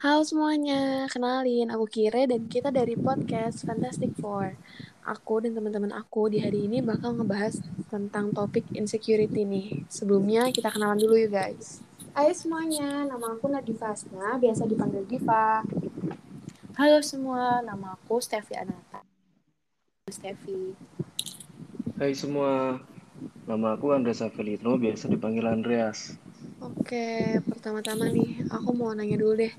Halo semuanya, kenalin aku Kire dan kita dari podcast Fantastic Four. Aku dan teman-teman aku di hari ini bakal ngebahas tentang topik insecurity nih. Sebelumnya kita kenalan dulu yuk guys. Hai semuanya, nama aku Nadifa Asna, biasa dipanggil Diva. Halo semua, nama aku Stevi Anata. Stevi. Hai semua, nama aku Andreas Avelino, biasa dipanggil Andreas. Oke, pertama-tama nih, aku mau nanya dulu deh.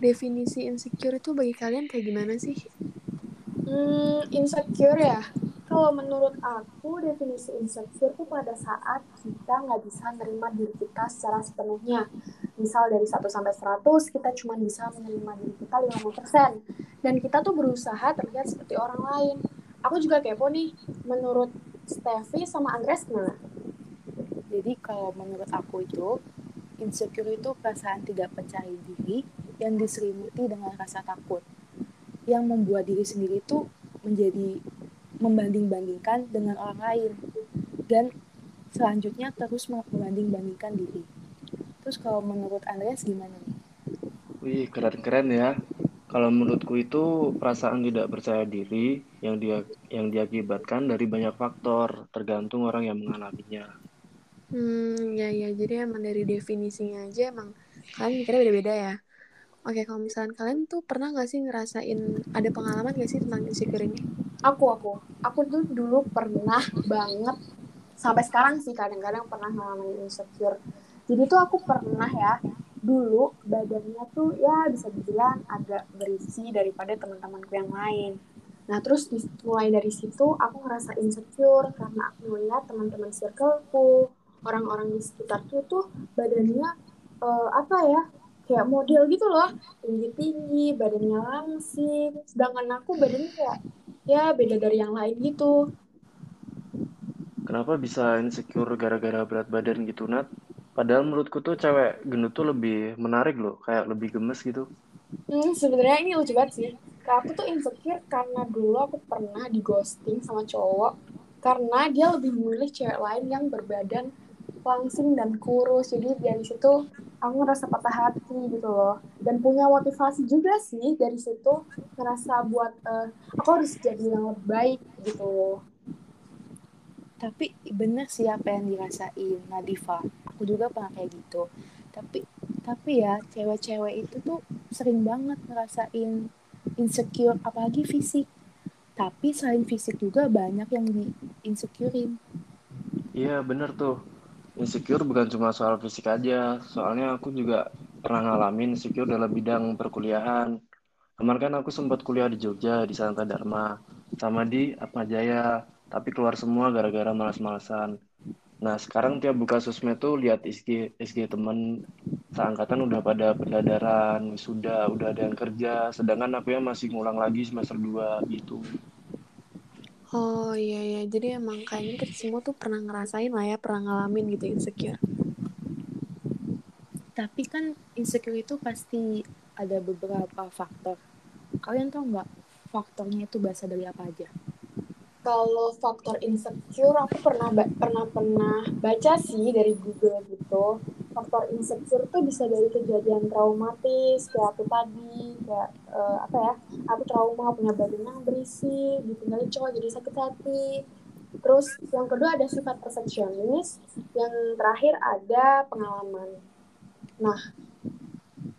Definisi insecure itu bagi kalian kayak gimana sih? Hmm, insecure ya? Kalau menurut aku, definisi insecure itu pada saat kita nggak bisa menerima diri kita secara sepenuhnya. Misal dari 1 sampai 100, kita cuma bisa menerima diri kita 50%. Dan kita tuh berusaha terlihat seperti orang lain. Aku juga kepo nih, menurut Steffi sama Andres gimana? Jadi kalau menurut aku itu, insecure itu perasaan tidak percaya diri yang diselimuti dengan rasa takut. Yang membuat diri sendiri itu menjadi membanding-bandingkan dengan orang lain. Dan selanjutnya terus membanding-bandingkan diri. Terus kalau menurut Andreas gimana nih? Wih, keren-keren ya. Kalau menurutku itu perasaan tidak percaya diri yang dia yang diakibatkan dari banyak faktor, tergantung orang yang mengalaminya. Hmm, ya ya. Jadi emang dari definisinya aja emang kalian mikirnya beda-beda ya. Oke, kalau misalnya kalian tuh pernah gak sih ngerasain ada pengalaman gak sih tentang insecure ini? Aku, aku. Aku tuh dulu pernah banget, sampai sekarang sih kadang-kadang pernah ngalamin insecure. Jadi tuh aku pernah ya, dulu badannya tuh ya bisa dibilang agak berisi daripada teman-temanku yang lain. Nah terus mulai dari situ aku ngerasa insecure karena aku melihat teman-teman circleku, orang-orang di sekitarku tuh badannya uh, apa ya kayak model gitu loh tinggi-tinggi badannya langsing sedangkan aku badannya kayak ya beda dari yang lain gitu Kenapa bisa insecure gara-gara berat badan gitu, Nat? Padahal menurutku tuh cewek gendut tuh lebih menarik loh, kayak lebih gemes gitu. Hmm, sebenarnya ini lucu banget sih. Aku tuh insecure karena dulu aku pernah di ghosting sama cowok karena dia lebih memilih cewek lain yang berbadan langsing dan kurus. Jadi dari situ aku ngerasa patah hati gitu loh. Dan punya motivasi juga sih dari situ ngerasa buat uh, aku harus jadi yang lebih baik gitu. Loh tapi bener sih apa yang dirasain Nadifa. Aku juga pernah kayak gitu. Tapi tapi ya cewek-cewek itu tuh sering banget ngerasain insecure apalagi fisik. Tapi selain fisik juga banyak yang di insecurein iya bener tuh insecure bukan cuma soal fisik aja soalnya aku juga pernah ngalamin insecure dalam bidang perkuliahan kemarin kan aku sempat kuliah di Jogja di Santa Dharma sama di Atma Jaya tapi keluar semua gara-gara malas-malasan. Nah, sekarang tiap buka sosmed tuh lihat SG SG temen seangkatan udah pada pendadaran, sudah udah ada yang kerja, sedangkan aku yang masih ngulang lagi semester 2 gitu. Oh iya iya, jadi emang kayaknya kita semua tuh pernah ngerasain lah ya, pernah ngalamin gitu insecure. Tapi kan insecure itu pasti ada beberapa faktor. Kalian tau nggak faktornya itu bahasa dari apa aja? kalau faktor insecure aku pernah pernah pernah baca sih dari Google gitu faktor insecure tuh bisa dari kejadian traumatis kayak aku tadi kayak uh, apa ya aku trauma punya badan yang berisi ditinggalin cowok jadi sakit hati. Terus yang kedua ada sifat perfeksionis yang terakhir ada pengalaman. Nah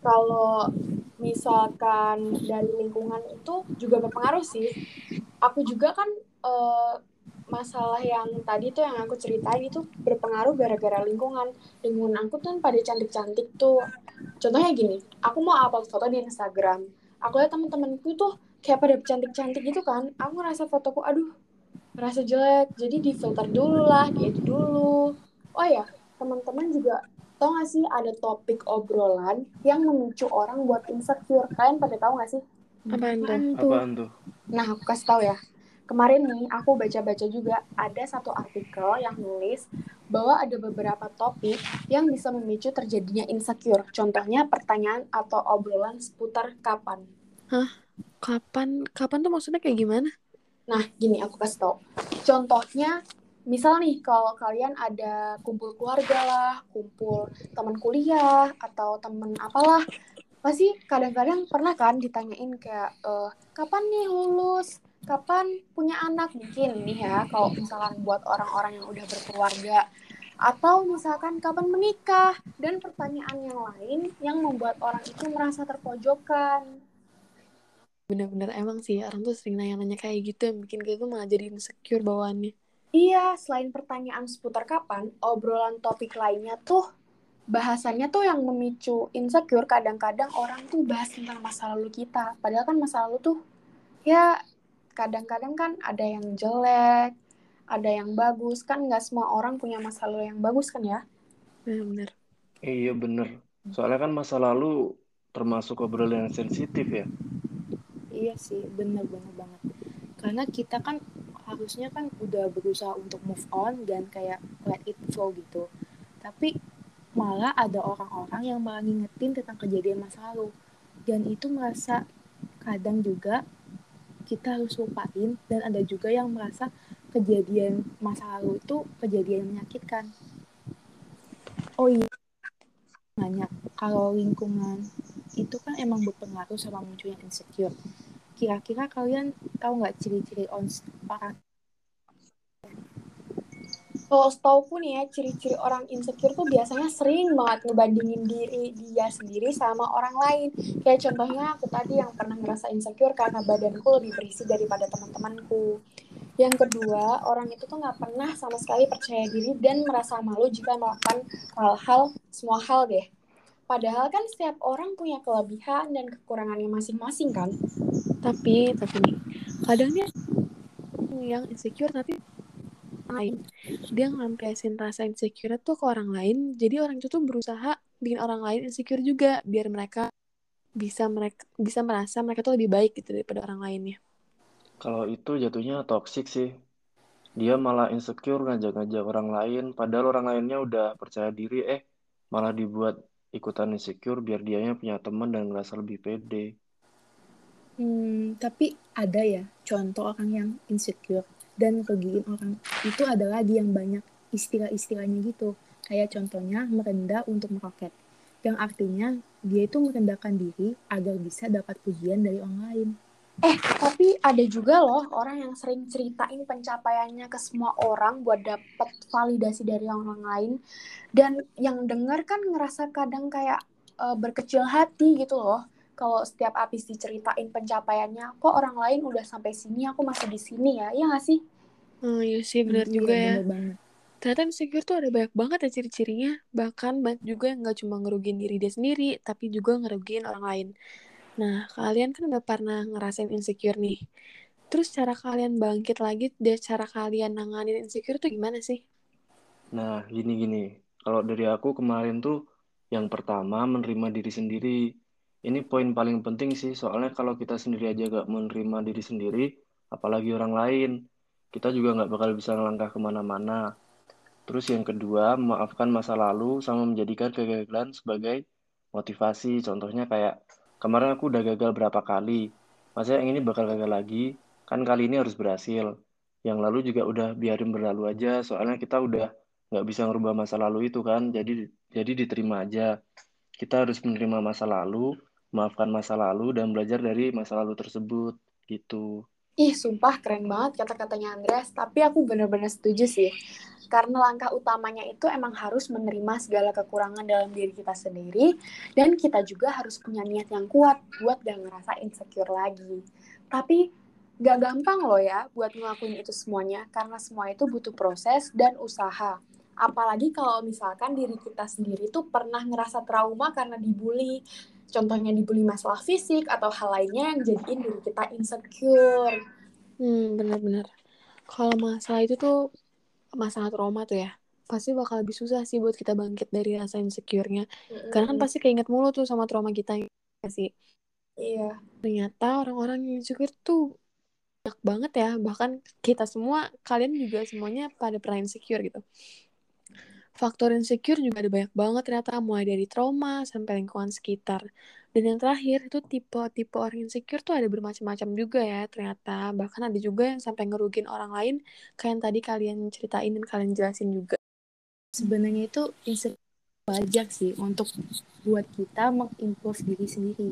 kalau misalkan dari lingkungan itu juga berpengaruh sih. Aku juga kan uh, masalah yang tadi tuh yang aku ceritain itu berpengaruh gara-gara lingkungan. Lingkungan aku tuh pada cantik-cantik tuh. Contohnya gini, aku mau upload foto di Instagram. Aku lihat teman-temanku tuh kayak pada cantik-cantik gitu kan. Aku ngerasa fotoku, aduh, ngerasa jelek. Jadi di filter dulu lah, diedit dulu. Oh ya, teman-teman juga tau gak sih ada topik obrolan yang memicu orang buat insecure. Kalian pada tahu gak sih? Apaan tuh? Apaan tuh? Nah, aku kasih tahu ya kemarin nih aku baca-baca juga ada satu artikel yang nulis bahwa ada beberapa topik yang bisa memicu terjadinya insecure. Contohnya pertanyaan atau obrolan seputar kapan. Hah? Kapan? Kapan tuh maksudnya kayak gimana? Nah, gini aku kasih tau. Contohnya, misal nih kalau kalian ada kumpul keluarga lah, kumpul teman kuliah, atau teman apalah, pasti kadang-kadang pernah kan ditanyain kayak uh, kapan nih lulus kapan punya anak? Mungkin nih ya kalau misalkan buat orang-orang yang udah berkeluarga. Atau misalkan kapan menikah? Dan pertanyaan yang lain yang membuat orang itu merasa terpojokan. Bener-bener emang sih orang tuh sering nanya-nanya kayak gitu yang bikin kita tuh malah jadi insecure bawaannya. Iya selain pertanyaan seputar kapan obrolan topik lainnya tuh bahasanya tuh yang memicu insecure. Kadang-kadang orang tuh bahas tentang masa lalu kita. Padahal kan masa lalu tuh ya kadang-kadang kan ada yang jelek ada yang bagus. Kan nggak semua orang punya masa lalu yang bagus kan ya? Benar. Iya bener soalnya kan masa lalu termasuk obrolan yang sensitif ya. Iya sih bener-bener banget. Karena kita kan harusnya kan udah berusaha untuk move on dan kayak let it flow gitu. Tapi malah ada orang-orang yang malah ngingetin tentang kejadian masa lalu. Dan itu merasa kadang juga kita harus lupain dan ada juga yang merasa kejadian masa lalu itu kejadian yang menyakitkan. Oh iya banyak kalau lingkungan itu kan emang berpengaruh sama munculnya insecure. Kira-kira kalian tahu nggak ciri-ciri orang kalau setauku nih ya ciri-ciri orang insecure tuh biasanya sering banget ngebandingin diri dia sendiri sama orang lain. Kayak contohnya aku tadi yang pernah ngerasa insecure karena badanku lebih berisi daripada teman-temanku. Yang kedua orang itu tuh nggak pernah sama sekali percaya diri dan merasa malu jika melakukan hal-hal semua hal deh. Padahal kan setiap orang punya kelebihan dan kekurangannya masing-masing kan? Tapi tapi nih kadangnya yang insecure tapi lain. Dia ngampesin rasa insecure tuh ke orang lain. Jadi orang itu tuh berusaha bikin orang lain insecure juga biar mereka bisa mereka bisa merasa mereka tuh lebih baik gitu daripada orang lainnya. Kalau itu jatuhnya toxic sih. Dia malah insecure ngajak-ngajak orang lain padahal orang lainnya udah percaya diri eh malah dibuat ikutan insecure biar dianya punya teman dan ngerasa lebih pede. Hmm, tapi ada ya contoh orang yang insecure dan ngerugiin orang. Itu adalah dia yang banyak istilah-istilahnya gitu. Kayak contohnya merendah untuk meroket. Yang artinya dia itu merendahkan diri agar bisa dapat pujian dari orang lain. Eh tapi ada juga loh orang yang sering ceritain pencapaiannya ke semua orang buat dapat validasi dari orang lain. Dan yang denger kan ngerasa kadang kayak uh, berkecil hati gitu loh kalau setiap habis diceritain pencapaiannya kok orang lain udah sampai sini aku masih di sini ya? Iya gak sih? Oh iya sih benar hmm, juga iya, ya. bener ternyata insecure tuh ada banyak banget ya ciri-cirinya. Bahkan banyak juga yang nggak cuma ngerugiin diri dia sendiri tapi juga ngerugiin orang lain. Nah kalian kan udah pernah ngerasain insecure nih. Terus cara kalian bangkit lagi dan cara kalian nanganin insecure tuh gimana sih? Nah gini gini kalau dari aku kemarin tuh yang pertama menerima diri sendiri ini poin paling penting sih soalnya kalau kita sendiri aja gak menerima diri sendiri apalagi orang lain kita juga nggak bakal bisa ngelangkah ke mana-mana. Terus yang kedua memaafkan masa lalu sama menjadikan kegagalan sebagai motivasi. Contohnya kayak kemarin aku udah gagal berapa kali masa yang ini bakal gagal lagi? Kan kali ini harus berhasil. Yang lalu juga udah biarin berlalu aja soalnya kita udah nggak bisa ngerubah masa lalu itu kan jadi jadi diterima aja. Kita harus menerima masa lalu maafkan masa lalu dan belajar dari masa lalu tersebut gitu. Ih, sumpah keren banget kata-katanya Andreas, tapi aku bener-bener setuju sih. Karena langkah utamanya itu emang harus menerima segala kekurangan dalam diri kita sendiri, dan kita juga harus punya niat yang kuat buat gak ngerasa insecure lagi. Tapi gak gampang loh ya buat ngelakuin itu semuanya, karena semua itu butuh proses dan usaha. Apalagi kalau misalkan diri kita sendiri tuh pernah ngerasa trauma karena dibully, contohnya dibully masalah fisik atau hal lainnya yang jadiin diri kita insecure. Hmm, benar-benar. Kalau masalah itu tuh masalah trauma tuh ya, pasti bakal lebih susah sih buat kita bangkit dari rasa insecure-nya. Mm-hmm. Karena kan pasti keinget mulu tuh sama trauma kita ya sih. Iya. Ternyata orang-orang yang insecure tuh banyak banget ya, bahkan kita semua, kalian juga semuanya pada pernah insecure gitu faktor insecure juga ada banyak banget ternyata mulai dari trauma sampai lingkungan sekitar dan yang terakhir itu tipe-tipe orang insecure tuh ada bermacam-macam juga ya ternyata bahkan ada juga yang sampai ngerugin orang lain kayak yang tadi kalian ceritain dan kalian jelasin juga sebenarnya itu insecure wajar sih untuk buat kita mengimprove diri sendiri.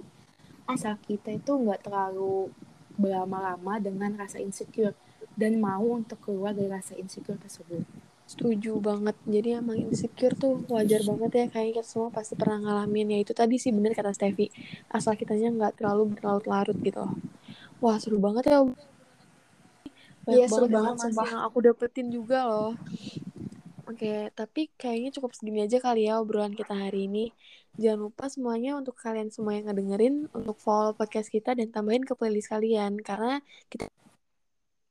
Asal kita itu nggak terlalu berlama-lama dengan rasa insecure dan mau untuk keluar dari rasa insecure tersebut. Setuju banget. Jadi emang insecure tuh wajar banget ya. Kayaknya kita semua pasti pernah ngalamin. Ya itu tadi sih bener kata Steffi. Asal kitanya nggak terlalu berlarut-larut gitu. Wah seru banget ya. Iya, seru banget, sumpah. yang aku dapetin juga loh. Oke, tapi kayaknya cukup segini aja kali ya obrolan kita hari ini. Jangan lupa semuanya untuk kalian semua yang ngedengerin, untuk follow podcast kita dan tambahin ke playlist kalian. Karena kita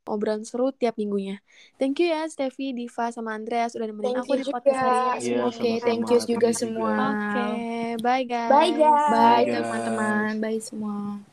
obrolan seru tiap minggunya. Thank you ya Steffi, Diva, sama Andreas udah nemenin Thank aku di podcast hari ini. Iya, Oke, sama-sama. thank you juga Thank semua. Oke, bye guys. Bye, guys. Bye Bye, teman-teman, bye semua.